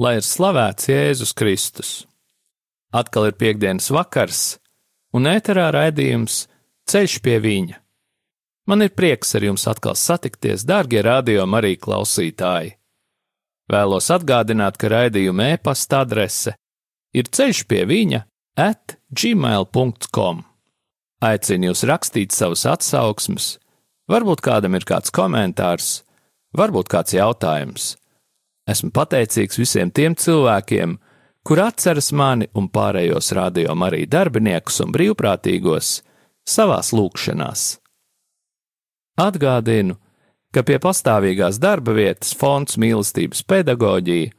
Lai ir slavēts Jēzus Kristus! Atkal ir piekdienas vakars, un ēterā raidījums Ceļš pie viņa. Man ir prieks ar jums atkal satikties, dārgie radio arī klausītāji. Vēlos atgādināt, ka raidījuma e-pasta adrese ir ceļš pie viņa at gmail.com. Aicinu jūs rakstīt savus atsauksmes, varbūt kādam ir kāds komentārs, varbūt kāds jautājums. Esmu pateicīgs visiem tiem cilvēkiem, kur atceras mani un pārējos rādījuma arī darbiniekus un brīvprātīgos savās lūkšanās. Atgādinu, ka pie pastāvīgās darba vietas fonds mīlestības pedagoģija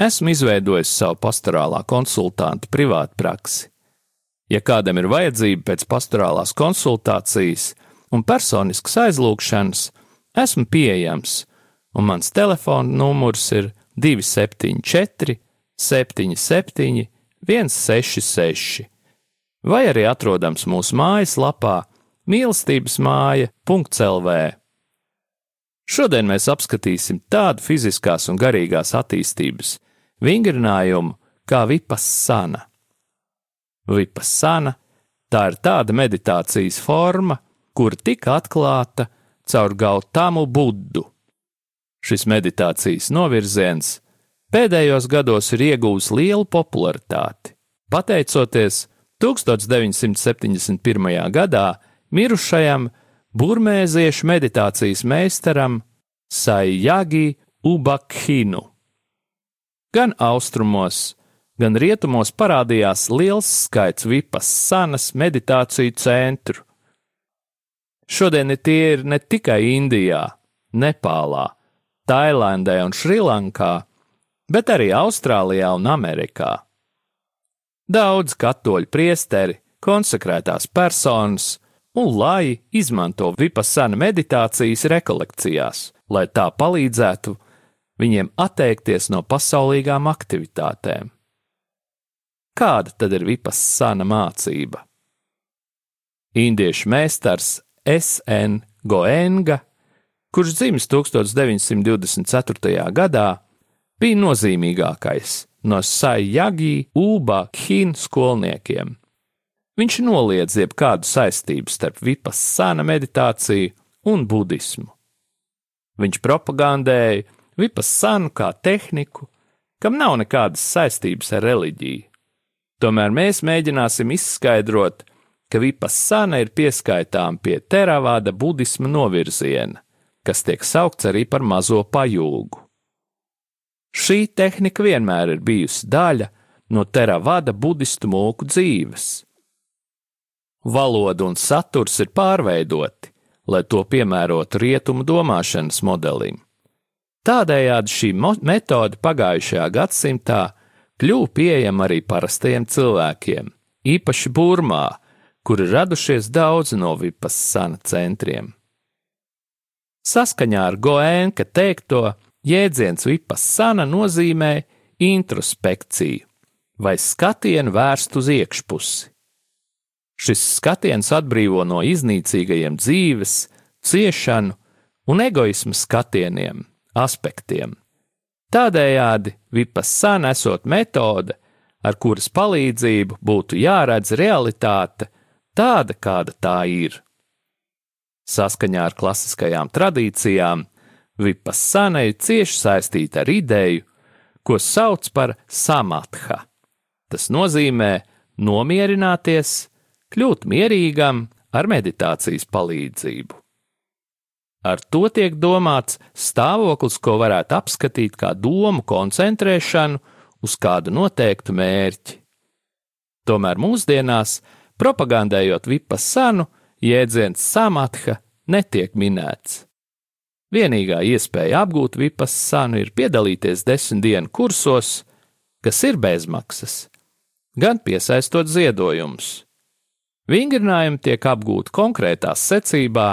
esmu izveidojis savu pastorālā konsultanta privātu praksi. Ja kādam ir vajadzība pēc pastorālās konsultācijas un personiskas aizlūgšanas, esmu pieejams, un mans telefona numurs ir 274, 77, 166, vai arī atrodams mūsu mājaslapā mīlestības māja.lv. Šodien mēs apskatīsim tādu fiziskās un garīgās attīstības vingrinājumu kā vipassana. Vipassana tā ir tāda meditācijas forma, kur tika atklāta caur Gautamu Buddu. Šis meditācijas novirziens pēdējos gados ir iegūs lielu popularitāti, pateicoties 1971. gadā mirušajam burmēziešu meditācijas meistaram Saijagi Ubakhinu. Gan austrumos, gan rietumos parādījās liels skaits vipas sanas meditāciju centru. Šodien tie ir ne tikai Indijā, Nepālā, Tailandē un Šrilankā, bet arī Austrālijā un Amerikā. Daudz katoļu priesteri, konsekrētās personas un lai izmanto vipassana meditācijas rekolekcijās, lai tā palīdzētu viņiem atteikties no pasaulīgām aktivitātēm. Kāda tad ir vipassana mācība? Indiešu meistars S.N. Goenga, kurš dzimis 1924. gadā, bija nozīmīgākais no Saijagi Uba Khin skolniekiem. Viņš noliedz jebkādu saistību starp vipassana meditāciju un budismu. Viņš propagandēja vipassanu kā tehniku, kam nav nekādas saistības ar reliģiju. Tomēr mēs mēģināsim izskaidrot, ka vipassana ir pieskaitām pie teravāda budisma novirziena, kas tiek saukts arī par mazo pajūgu. Šī tehnika vienmēr ir bijusi daļa no teravāda budistu mūku dzīves Valoda un saturs ir pārveidoti, lai to piemērotu rietumu domāšanas modelim. Tādējādi šī metode pagājušajā gadsimtā kļuva pieejama arī parastajiem cilvēkiem, īpaši Burmā, kur ir radušies daudzi no vipassana centriem. Saskaņā ar Goēnka teikto, jēdziens vipassana nozīmē introspekciju vai skatienu vērst uz iekšpusi. Šis skatiens atbrīvo no iznīcīgajiem dzīves, ciešanu un egoismu skatieniem, aspektiem. Tādējādi vipassana esot metode, ar kuras palīdzību būtu jāredz realitāte tāda, kāda tā ir. Saskaņā ar klasiskajām tradīcijām, vipassana ir cieši saistīta ar ideju, ko sauc par samatha. Tas nozīmē nomierināties, kļūt mierīgam ar meditācijas palīdzību. Ar to tiek domāts stāvoklis, ko varētu apskatīt kā domu koncentrēšanu uz kādu noteiktu mērķi. Tomēr mūsdienās, propagandējot vipassanu, jēdziens samatha netiek minēts. Vienīgā iespēja apgūt vipassanu ir piedalīties desmit dienu kursos, kas ir bezmaksas, gan piesaistot ziedojumus. Vingrinājumi tiek apgūti konkrētās secībā,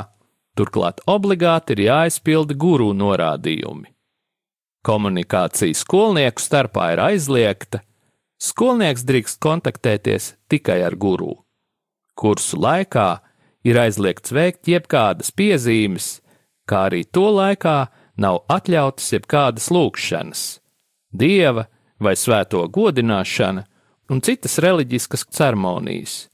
turklāt obligāti ir jāizpilda guru norādījumi. Komunikācija skolnieku starpā ir aizliegta, skolnieks drīkst kontaktēties tikai ar guru. Kursu laikā ir aizliegts veikt jebkādas piezīmes, kā arī to laikā nav atļautas jebkādas lūkšanas, dieva vai svēto godināšana un citas reliģiskas ceremonijas.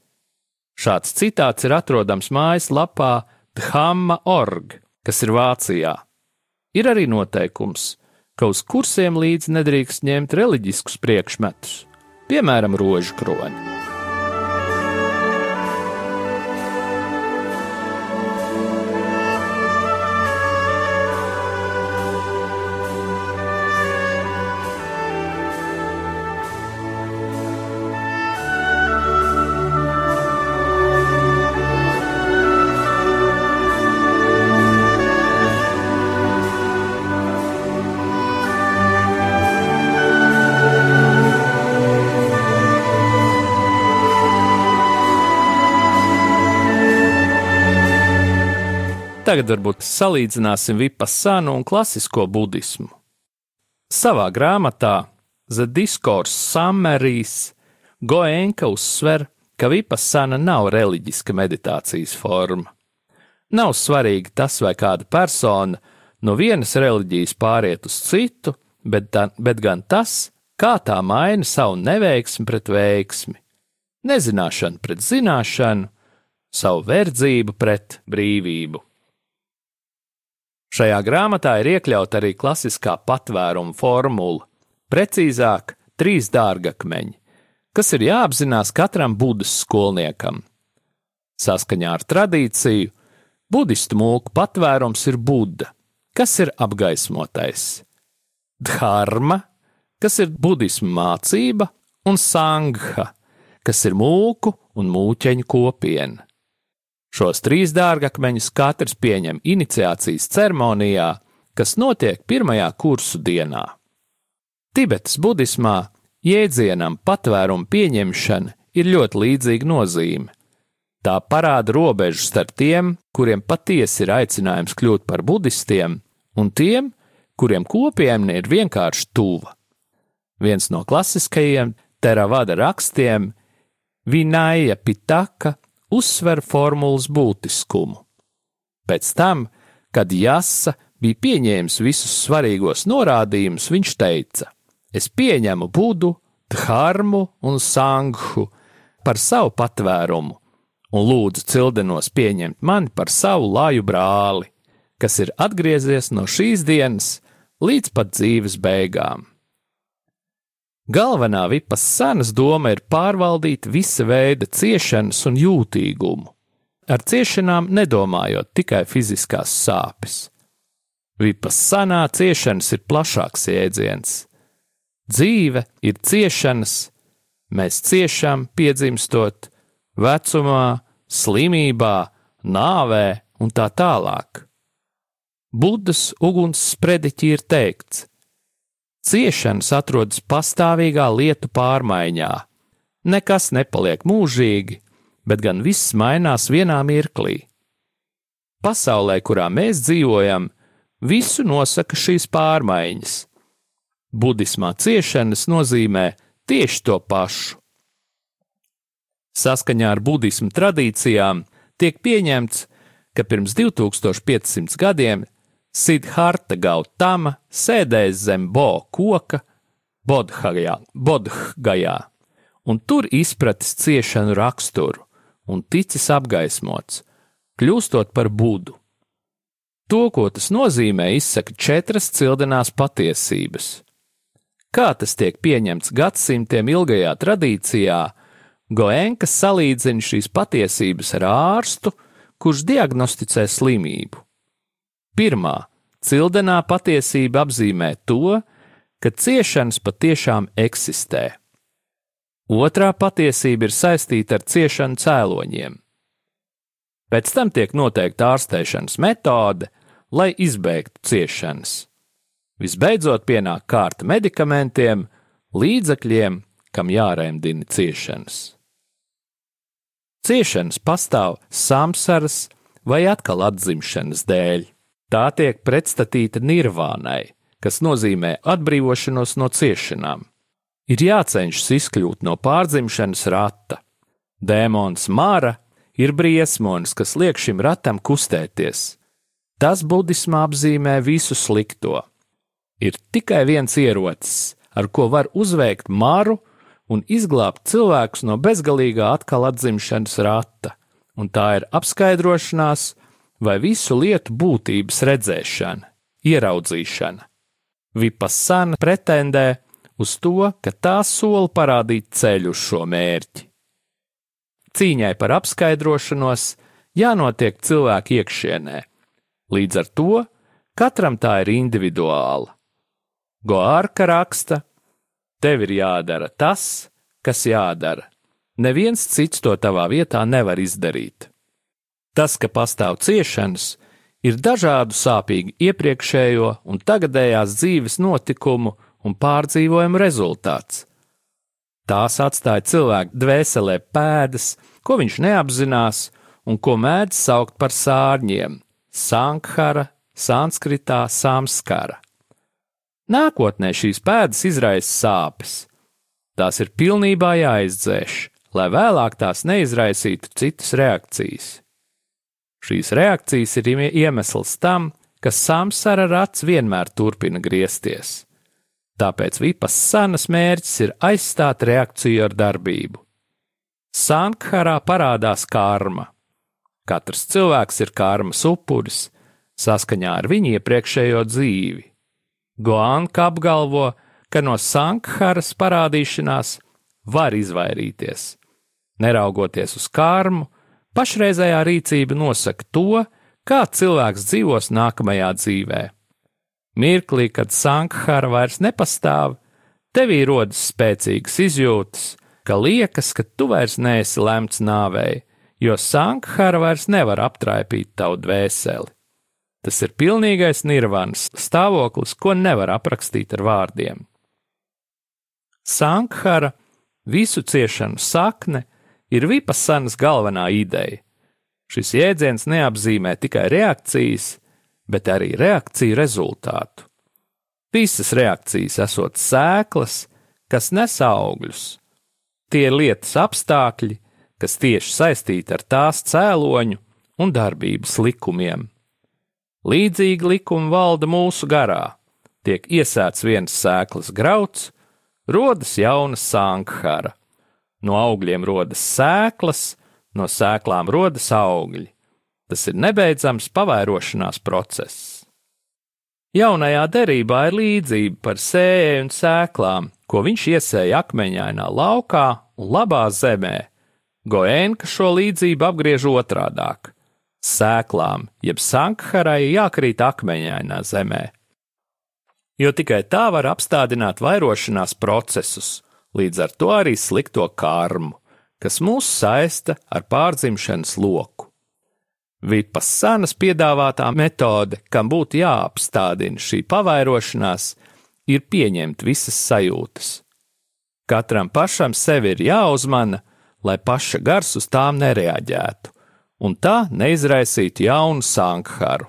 Šāds citāts ir atrodams mājaslapā Dhamma.org, kas ir Vācijā. Ir arī noteikums, ka uz kursiem līdzi nedrīkst ņemt reliģiskus priekšmetus, piemēram, rožu kroni. Tagad varbūt salīdzināsim vipassānu un klasisko budismu. Savā grāmatā The Discourse Summaries Goenka uzsver, ka vipassāna nav reliģiska meditācijas forma. Nav svarīgi tas, vai kāda persona no vienas reliģijas pāriet uz citu, bet, da, bet gan tas, kā tā maina savu neveiksmi pret veiksmi, nezināšanu pret zināšanu, savu verdzību pret brīvību. Šajā grāmatā ir iekļauta arī klasiskā patvēruma formula, precīzāk, trīs dārgakmeņi, kas ir jāapzinās katram budas skolniekam. Saskaņā ar tradīciju, budistu mūku patvērums ir Buda, kas ir apgaismotais, dharma, kas ir budismu mācība, un sangha, kas ir mūku un mūķeņu kopiena. Šos trīs dārgakmeņus katrs pieņem iniciācijas ceremonijā, kas notiek pirmajā kursu dienā. Tibetas budismā jēdzienam patvērumu pieņemšana ir ļoti līdzīga nozīme. Tā parāda robežu starp tiem, kuriem patiesi ir aicinājums kļūt par budistiem, un tiem, kuriem kopiena ir vienkārši tuva. Viens no klasiskajiem teravada rakstiem - Vinaja Pitaka uzsver formulas būtiskumu. Pēc tam, kad Jasa bija pieņēmis visus svarīgos norādījumus, viņš teica: Es pieņemu Budu, Dharmu un Sanghu par savu patvērumu, un lūdzu cildenos pieņemt mani par savu laju brāli, kas ir atgriezies no šīs dienas līdz pat dzīves beigām. Galvenā vipas senas doma ir pārvaldīt visa veida ciešanas un jūtīgumu, ar ciešanām nedomājot tikai fiziskās sāpes. Vipas senā ciešanas ir plašāks jēdziens. Dzīve ir ciešanas, mēs ciešam piedzimstot, vecumā, slimībā, nāvē un tā tālāk. Budas uguns sprediķi ir teikts: Ciešanas atrodas pastāvīgā lietu pārmaiņā. Nekas nepaliek mūžīgi, bet gan viss mainās vienā mirklī. Pasaulē, kurā mēs dzīvojam, visu nosaka šīs pārmaiņas. Budismā ciešanas nozīmē tieši to pašu. Saskaņā ar budismu tradīcijām tiek pieņemts, ka pirms 2500 gadiem Sidharta Gautama sēdēs zem bo koka Bodhgajā, Bodhgajā, un tur izpratis ciešanu raksturu un ticis apgaismots, kļūstot par budu. To, ko tas nozīmē, izsaka četras cildenās patiesības. Kā tas tiek pieņemts gadsimtiem ilgajā tradīcijā, Goenka salīdzina šīs patiesības ar ārstu, kurš diagnosticē slimību. Pirmā cildenā patiesība apzīmē to, ka ciešanas patiešām eksistē. Otrā patiesība ir saistīta ar ciešanu cēloņiem. Pēc tam tiek noteikta ārstēšanas metode, lai izbeigtu ciešanas. Visbeidzot, pienāk kārta medikamentiem, līdzekļiem, kam jārēmdina ciešanas. Ciešanas pastāv samsaras vai atkal atzimšanas dēļ. Tā tiek pretstatīta nirvānai, kas nozīmē atbrīvošanos no ciešanām. Ir jācenšas izkļūt no pārdzimšanas rata. Dēmons Māra ir briesmonis, kas liek šim ratam kustēties. Tas budismā apzīmē visu slikto. Ir tikai viens ierocis, ar ko var uzveikt maru un izglābt cilvēkus no bezgalīgā atkal atzimšanas rata, un tā ir apskaidrošanās vai visu lietu būtības redzēšana, ieraudzīšana. Vipassana pretendē uz to, ka tā sola parādīt ceļu uz šo mērķi. Cīņai par apskaidrošanos jānotiek cilvēku iekšienē, līdz ar to katram tā ir individuāla. Goārka raksta, Tev ir jādara tas, kas jādara. Neviens cits to tavā vietā nevar izdarīt. Tas, ka pastāv ciešanas, ir dažādu sāpīgu iepriekšējo un tagadējās dzīves notikumu un pārdzīvojumu rezultāts. Tās atstāja cilvēku dvēselē pēdas, ko viņš neapzinās un ko mēdz saukt par sārņiem - sankhara, sanskritā samskara. Nākotnē šīs pēdas izraisa sāpes. Tās ir pilnībā jāizdzēš, lai vēlāk tās neizraisītu citas reakcijas. Šīs reakcijas ir iemesls tam, ka samsara rats vienmēr turpina griezties. Tāpēc vipas sanas mērķis ir aizstāt reakciju ar darbību. Sankharā parādās karma. Katrs cilvēks ir karmas upuris saskaņā ar viņa iepriekšējo dzīvi. Goanka apgalvo, ka no Sankharas parādīšanās var izvairīties. Neraugoties uz karmu, pašreizējā rīcība nosaka to, kā cilvēks dzīvos nākamajā dzīvē. Mirklī, kad Sankhara vairs nepastāv, tevī rodas spēcīgas izjūtas, ka liekas, ka tu vairs neesi lemts nāvei, jo Sankhara vairs nevar aptraipīt tavu dvēseli. Tas ir pilnīgais nirvāns stāvoklis, ko nevar aprakstīt ar vārdiem. Sankhara, visu ciešanu sakne, ir vipasanas galvenā ideja. Šis jēdziens neapzīmē tikai reakcijas, bet arī reakciju rezultātu. Visas reakcijas esot sēklas, kas nes augļus. Tie ir lietas apstākļi, kas tieši saistīti ar tās cēloņu un darbības likumiem. Līdzīgi likumi valda mūsu garā. Tiek iesēts viens sēklas grauds, rodas jauna sankhara. No augļiem rodas sēklas, no sēklām rodas augļi. Tas ir nebeidzams pavairošanās process. Jaunajā derībā ir līdzība par sēju un sēklām, ko viņš iesēja akmeņainā laukā un labā zemē. Goēnka šo līdzību apgriež otrādāk sēklām, jeb sankharai jākrīt akmeņainā zemē. Jo tikai tā var apstādināt vairošanās procesus, līdz ar to arī slikto karmu, kas mūs saista ar pārdzimšanas loku. Vipas sanas piedāvātā metode, kam būtu jāapstādina šī pavairošanās, ir pieņemt visas sajūtas. Katram pašam sevi ir jāuzmana, lai paša gars uz tām nereaģētu un tā neizraisītu jaunu sankharu.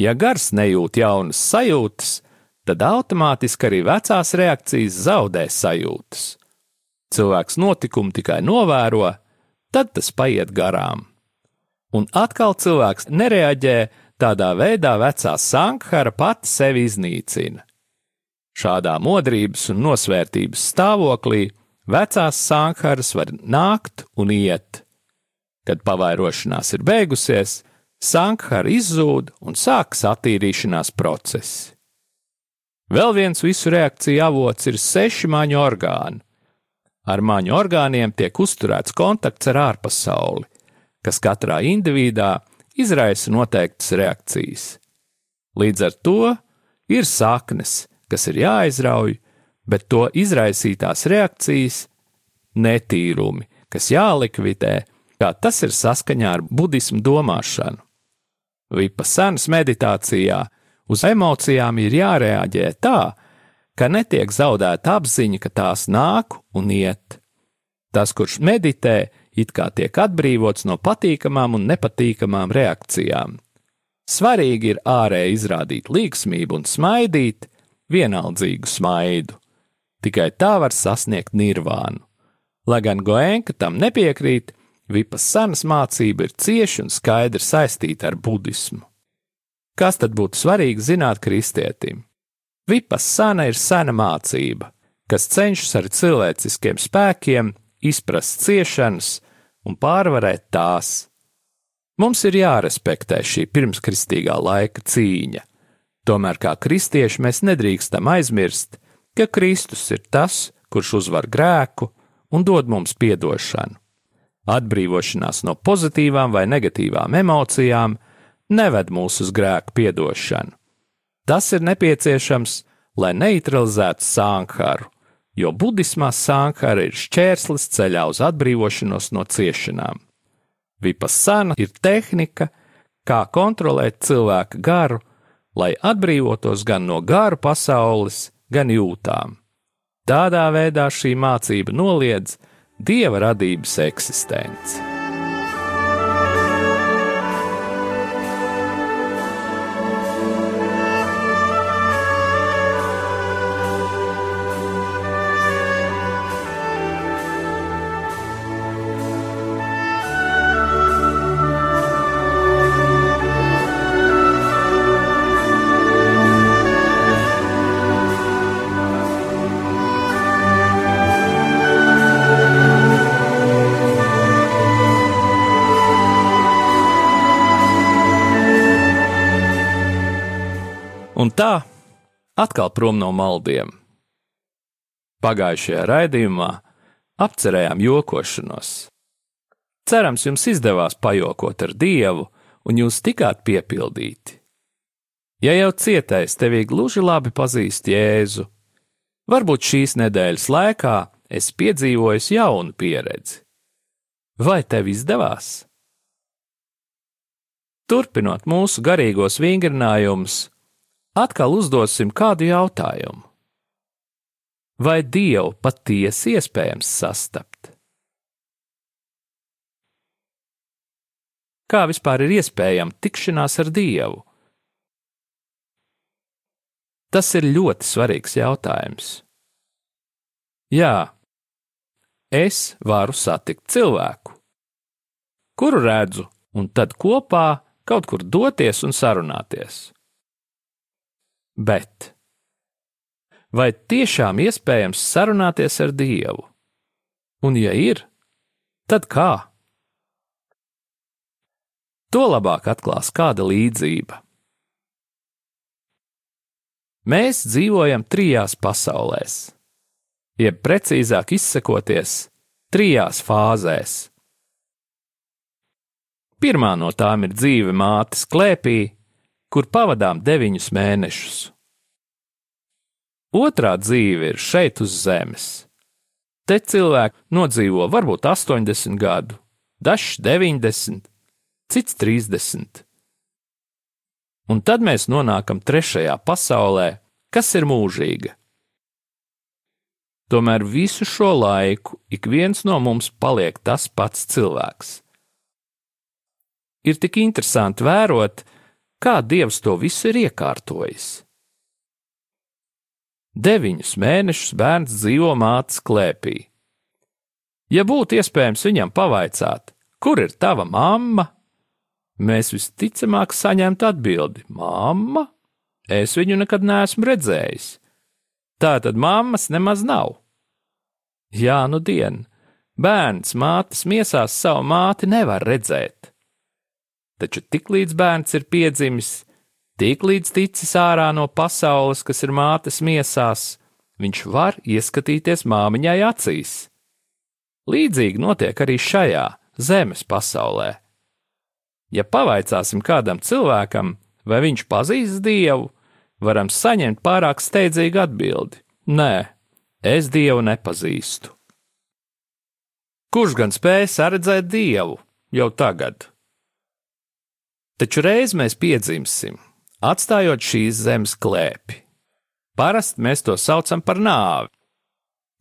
Ja gars nejūt jaunas sajūtas, tad automātiski arī vecās reakcijas zaudē sajūtas. Cilvēks notikumu tikai novēro, tad tas paiet garām. Un atkal cilvēks nereaģē, tādā veidā vecā sankhara pati sevi iznīcina. Šādā modrības un nosvērtības stāvoklī vecās sankharas var nākt un iet, Kad pavairošanās ir beigusies, Sankhara izzūd un sākas attīrīšanās process. Vēl viens visu reakciju avots ir seši maņu orgāni. Ar maņu orgāniem tiek uzturēts kontakts ar ārpasauli, kas katrā individā izraisa noteiktas reakcijas. Līdz ar to ir saknes, kas ir jāizrauj, bet to izraisītās reakcijas - netīrumi, kas jālikvidē kā tas ir saskaņā ar budismu domāšanu. Vipasanas meditācijā uz emocijām ir jārēģē tā, ka netiek zaudēta apziņa, ka tās nāk un iet. Tas, kurš meditē, it kā tiek atbrīvots no patīkamām un nepatīkamām reakcijām. Svarīgi ir ārēji izrādīt līgsmību un smaidīt, vienaldzīgu smaidu. Tikai tā var sasniegt nirvānu. Lai gan Goenka tam nepiekrīt, Vipas sanas mācība ir cieši un skaidri saistīta ar budismu. Kas tad būtu svarīgi zināt kristietim? Vipas sana ir sena mācība, kas cenšas ar cilvēciskiem spēkiem izprast ciešanas un pārvarēt tās. Mums ir jārespektē šī pirmskristīgā laika cīņa. Tomēr kā kristieši mēs nedrīkstam aizmirst, ka Kristus ir tas, kurš uzvar grēku un dod mums piedošanu. Atbrīvošanās no pozitīvām vai negatīvām emocijām neved mūs uz grēku piedošanu. Tas ir nepieciešams, lai neutralizētu sānkaru, jo budismā sānkara ir šķērslis ceļā uz atbrīvošanos no ciešanām. Vipassana ir tehnika, kā kontrolēt cilvēka garu, lai atbrīvotos gan no garu pasaules, gan jūtām. Tādā veidā šī mācība noliedz dieva radības eksistenci. Atkal prom no maldiem. Pagājušajā raidījumā apcerējām jokošanos. Cerams, jums izdevās pajokot ar Dievu, un jūs tikāt piepildīti. Ja jau cietais tevī gluži labi pazīst Jēzu, varbūt šīs nedēļas laikā es piedzīvoju jaunu pieredzi. Vai tev izdevās? Turpinot mūsu garīgos vingrinājumus, atkal uzdosim kādu jautājumu. Vai Dievu patiesi iespējams sastapt? Kā vispār ir iespējama tikšanās ar Dievu? Tas ir ļoti svarīgs jautājums. Jā, es varu satikt cilvēku, kuru redzu, un tad kopā kaut kur doties un sarunāties. Bet vai tiešām iespējams sarunāties ar Dievu? Un, ja ir, tad kā? To labāk atklās kāda līdzība. Mēs dzīvojam trijās pasaulēs, jeb precīzāk izsakoties, trijās fāzēs. Pirmā no tām ir dzīve mātes klēpī, kur pavadām deviņus mēnešus. Otrā dzīve ir šeit uz zemes. Te cilvēki nodzīvo varbūt 80 gadu, dažs 90, cits 30. Un tad mēs nonākam trešajā pasaulē, kas ir mūžīga. Tomēr visu šo laiku ik viens no mums paliek tas pats cilvēks. Ir tik interesanti vērot, kā Dievs to visu ir iekārtojis. Deviņus mēnešus bērns dzīvo mātes klēpī. Ja būtu iespējams viņam pavaicāt, kur ir tava mamma, mēs visticamāk saņemtu atbildi: Mamma? Es viņu nekad neesmu redzējis. Tā tad mammas nemaz nav. Jā, nu dien, bērns mātes miesās savu māti nevar redzēt taču tiklīdz bērns ir piedzimis, tiklīdz ticis ārā no pasaules, kas ir mātes miesās, viņš var ieskatīties māmiņai acīs. Līdzīgi notiek arī šajā zemes pasaulē. Ja pavaicāsim kādam cilvēkam, vai viņš pazīst Dievu, varam saņemt pārāk steidzīgu atbildi: Nē, es Dievu nepazīstu. Kurš gan spēja saredzēt Dievu jau tagad? Taču reiz mēs piedzimsim, atstājot šīs zemes klēpi. Parasti mēs to saucam par nāvi.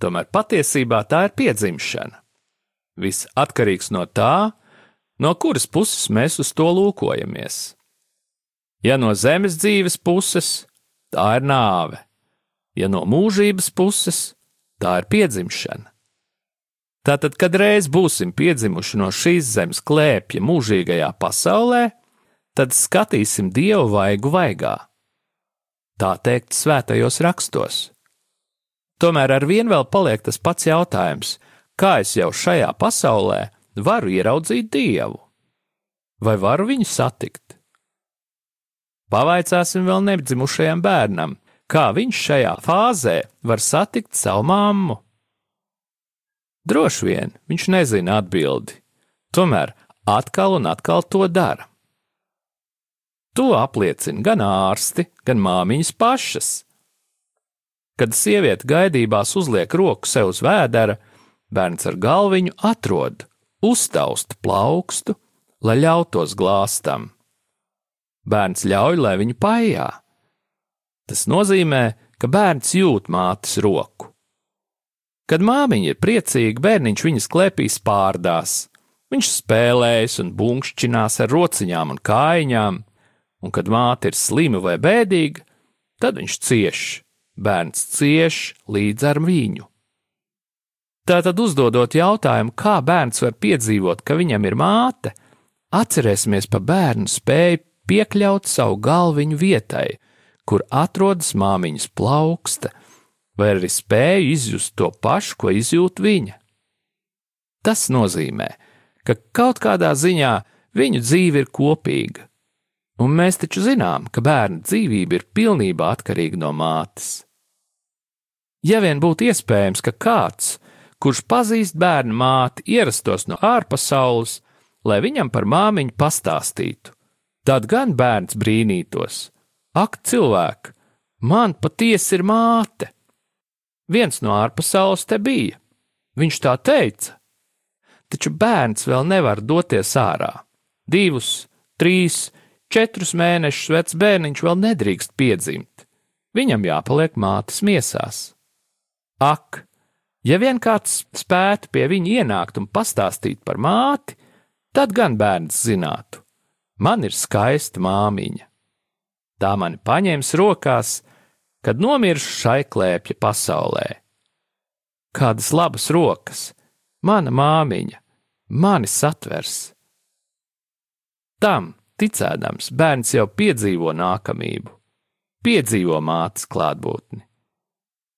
Tomēr patiesībā tā ir piedzimšana. Viss atkarīgs no tā, no kuras puses mēs uz to lūkojamies. Ja no zemes dzīves puses, tā ir nāve, ja no mūžības puses, tā ir piedzimšana. Tātad, kad reiz būsim piedzimuši no šīs zemes klēpja mūžīgajā pasaulē, tad skatīsim dievu vaigu vaigā. Tā teikt, svētajos rakstos. Tomēr ar vien vēl paliek tas pats jautājums, kā es jau šajā pasaulē varu ieraudzīt dievu? Vai varu viņu satikt? Pavaicāsim vēl nedzimušajam bērnam, kā viņš šajā fāzē var satikt savu mammu. Droši vien viņš nezina atbildi, tomēr atkal un atkal to dara. To apliecina gan ārsti, gan māmiņas pašas. Kad sieviete gaidībās uzliek roku sev uz vēdera, bērns ar galviņu atrod uztaustu plaukstu, lai ļautos glāstam. Bērns ļauj, lai viņu pājā. Tas nozīmē, ka bērns jūt mātes roku. Kad māmiņa ir priecīga, bērniņš viņas klēpī spārdās. Viņš spēlējas un bunkšķinās ar rociņām un kājiņām, un kad māte ir slima vai bēdīga, tad viņš cieš. Bērns cieš līdz ar viņu. Tātad, uzdodot jautājumu, kā bērns var piedzīvot, ka viņam ir māte, atcerēsimies par bērnu spēju piekļaut savu galviņu vietai, kur atrodas māmiņas plauksta, vai arī spēju izjust to pašu, ko izjūt viņa. Tas nozīmē, ka kaut kādā ziņā viņu dzīve ir kopīga, un mēs taču zinām, ka bērna dzīvība ir pilnībā atkarīga no mātes. Ja vien būtu iespējams, ka kāds, kurš pazīst bērnu māti, ierastos no ārpasaules, lai viņam par māmiņu pastāstītu, tad gan bērns brīnītos: Ak, cilvēk, man patiesi ir māte! Viens no ārpasaules te bija. Viņš tā teica. Taču bērns vēl nevar doties ārā. Divus, trīs, četrus mēnešus vecs bērniņš vēl nedrīkst piedzimt. Viņam jāpaliek mātes miesās. Ak, ja vien kāds spētu pie viņa ienākt un pastāstīt par māti, tad gan bērns zinātu, man ir skaista māmiņa. Tā mani paņems rokās, kad nomiršu šai klēpja pasaulē. Kādas labas rokas, mana māmiņa, mani satvers. Tam, ticēdams, bērns jau piedzīvo nākamību, piedzīvo mātes klātbūtni.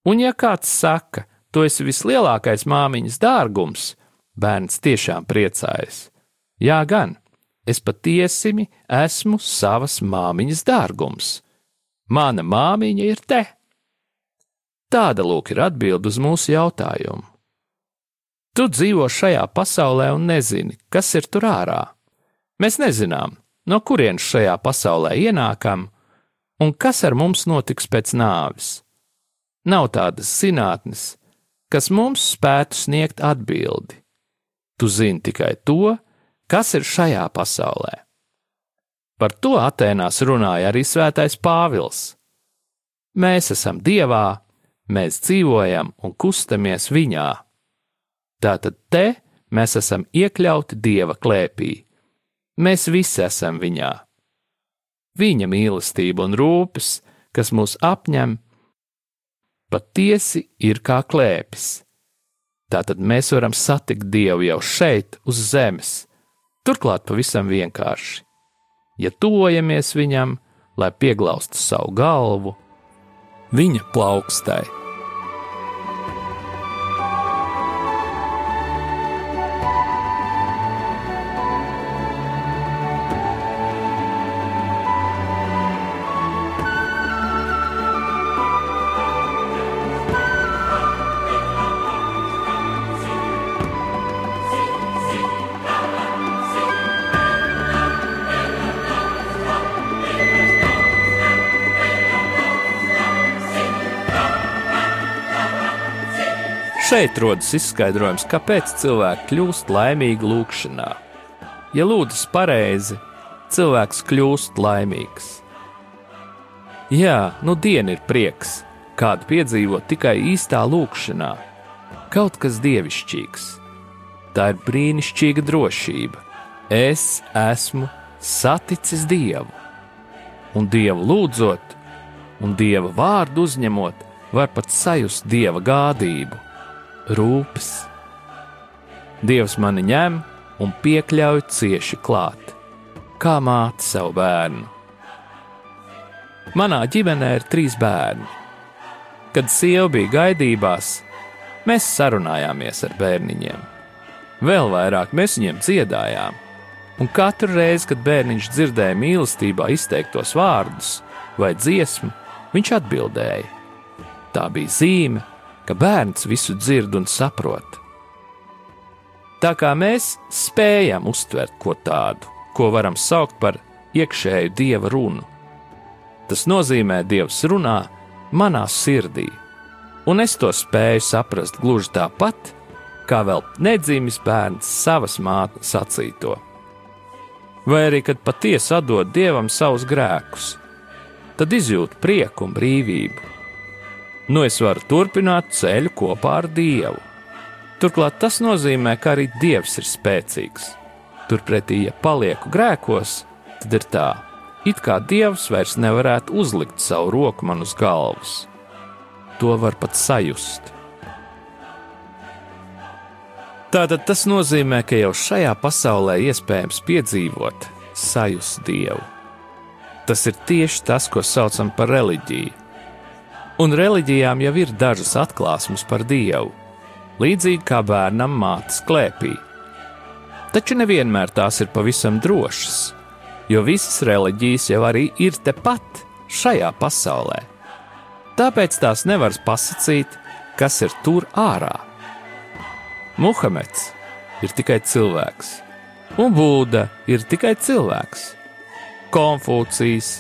Un ja kāds saka, tu esi vislielākais māmiņas dārgums, bērns tiešām priecājas. Jā, gan, es patiesi esmu savas māmiņas dārgums Mana māmiņa ir te. Tāda lūk ir atbilde uz mūsu jautājumu. Tu dzīvo šajā pasaulē un nezini, kas ir tur ārā. Mēs nezinām, no kurienes šajā pasaulē ienākam un kas ar mums notiks pēc nāves. Nav tādas zinātnes, kas mums spētu sniegt atbildi. Tu zini tikai to, kas ir šajā pasaulē. Par to Atēnās runāja arī Svētais Pāvils. Mēs esam Dievā, mēs dzīvojam un kustamies Viņā. Tātad te mēs esam iekļauti Dieva klēpī. Mēs visi esam Viņā. Viņa mīlestība un rūpes, kas mūs apņem, patiesi ir kā klēpis. Tātad mēs varam satikt Dievu jau šeit, uz zemes, turklāt pavisam vienkārši ja tuvojamies viņam, lai pieglaustu savu galvu, viņa plaukstai. Šeit rodas izskaidrojums, kāpēc cilvēki kļūst laimīgi lūgšanā. Ja lūdzas pareizi, cilvēks kļūst laimīgs. Jā, nu diena ir prieks, kādu piedzīvot tikai īstā lūkšanā, kaut kas dievišķīgs. Tā ir brīnišķīga drošība. Es esmu saticis Dievu, un Dievu lūdzot, un Dieva vārdu uzņemot, var pat sajust Dieva gādību, rūpes. Dievs mani ņem un piekļauj cieši klāt, kā māte savu bērnu. Manā ģimenē ir trīs bērni. Kad sieva bija gaidībās, mēs sarunājāmies ar bērniņiem. Vēl vairāk mēs viņiem dziedājām, un katru reizi, kad bērniņš dzirdēja mīlestībā izteiktos vārdus vai dziesmu, viņš atbildēja. Tā bija zīme, ka bērns visu dzird un saprot. Tā kā mēs spējam uztvert ko tādu, ko varam saukt par iekšēju dieva runu. Tas nozīmē, Dievs runā manā sirdī, un es to spēju saprast gluži tāpat, kā vēl nedzīvis bērns savas mātes sacīto. Vai arī, kad patiesi atdod dievam savus grēkus, tad izjūt prieku un brīvību. Nu, es varu turpināt ceļu kopā ar Dievu. Turklāt tas nozīmē, ka arī Dievs ir spēcīgs. Turpretī, ja palieku grēkos, tad ir tā, it kā Dievs vairs nevarētu uzlikt savu roku man uz galvas. To var pat sajust. Tātad tas nozīmē, ka jau šajā pasaulē iespējams piedzīvot, sajust Dievu. Tas ir tieši tas, ko saucam par reliģiju. Un reliģijām jau ir dažas atklāsmes par Dievu, līdzīgi kā bērnam mātes klēpī. Taču nevienmēr tās ir pavisam drošas, jo visas reliģijas jau arī ir tepat šajā pasaulē. Tāpēc tās nevar pasakīt, kas ir tur ārā. Muhameds ir tikai cilvēks, un Būda ir tikai cilvēks. Konfūcijas,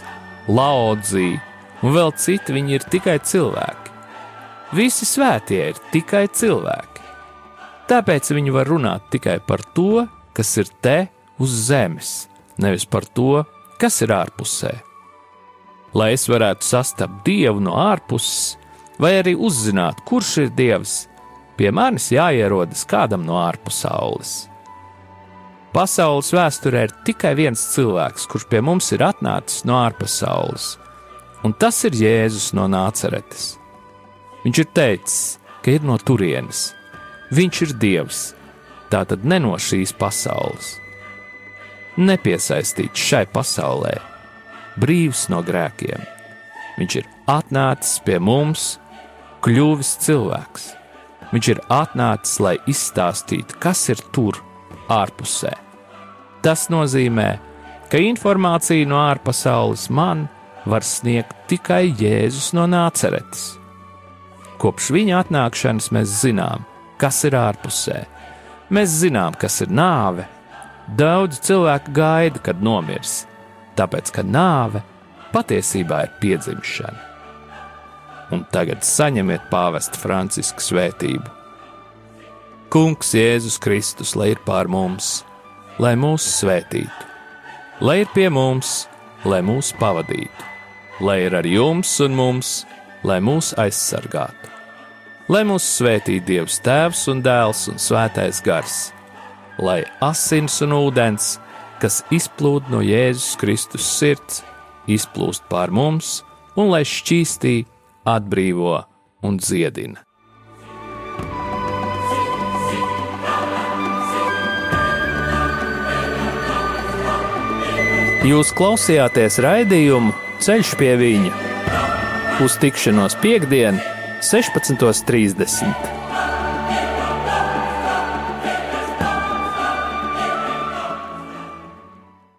Laodzī un vēl citi viņi ir tikai cilvēki. Visi svētie ir tikai cilvēki. Tāpēc viņi var runāt tikai par to, kas ir te uz zemes, nevis par to, kas ir ārpusē. Lai es varētu sastapt dievu no ārpuses, vai arī uzzināt, kurš ir dievs, pie manis jāierodas kādam no ārpusaules. Pasaules vēsturē ir tikai viens cilvēks, kurš pie mums ir atnācis no ārpasaules, un tas ir Jēzus no Nāceretes. Viņš ir teicis, ka ir no turienes, viņš ir Dievs, tātad ne no šīs pasaules. Nepiesaistīts šai pasaulē, brīvs no grēkiem. Viņš ir atnācis pie mums, kļuvis cilvēks Viņš ir atnācis, lai izstāstītu, kas ir tur, ārpusē. Tas nozīmē, ka informāciju no ārpasaules man var sniegt tikai Jēzus no Nāceretes. Kopš viņa atnākšanas mēs zinām, kas ir ārpusē. Mēs zinām, kas ir nāve. Daudz cilvēku gaida, kad nomirs, tāpēc ka nāve patiesībā ir piedzimšana un tagad saņemiet pāvesta Franciska svētību. Kungs Jēzus Kristus, lai ir pār mums, lai mūs svētītu, lai ir pie mums, lai mūs pavadītu, lai ir ar jums un mums, lai mūs aizsargātu, lai mūs svētītu Dievs Tēvs un Dēls un Svētais Gars, lai asins un ūdens, kas izplūd no Jēzus Kristus sirds, izplūst pār mums un lai šķīstītu atbrīvo un dziedina. Jūs klausījāties raidījumu Ceļš pie viņa uz tikšanos piekdien, 16.30.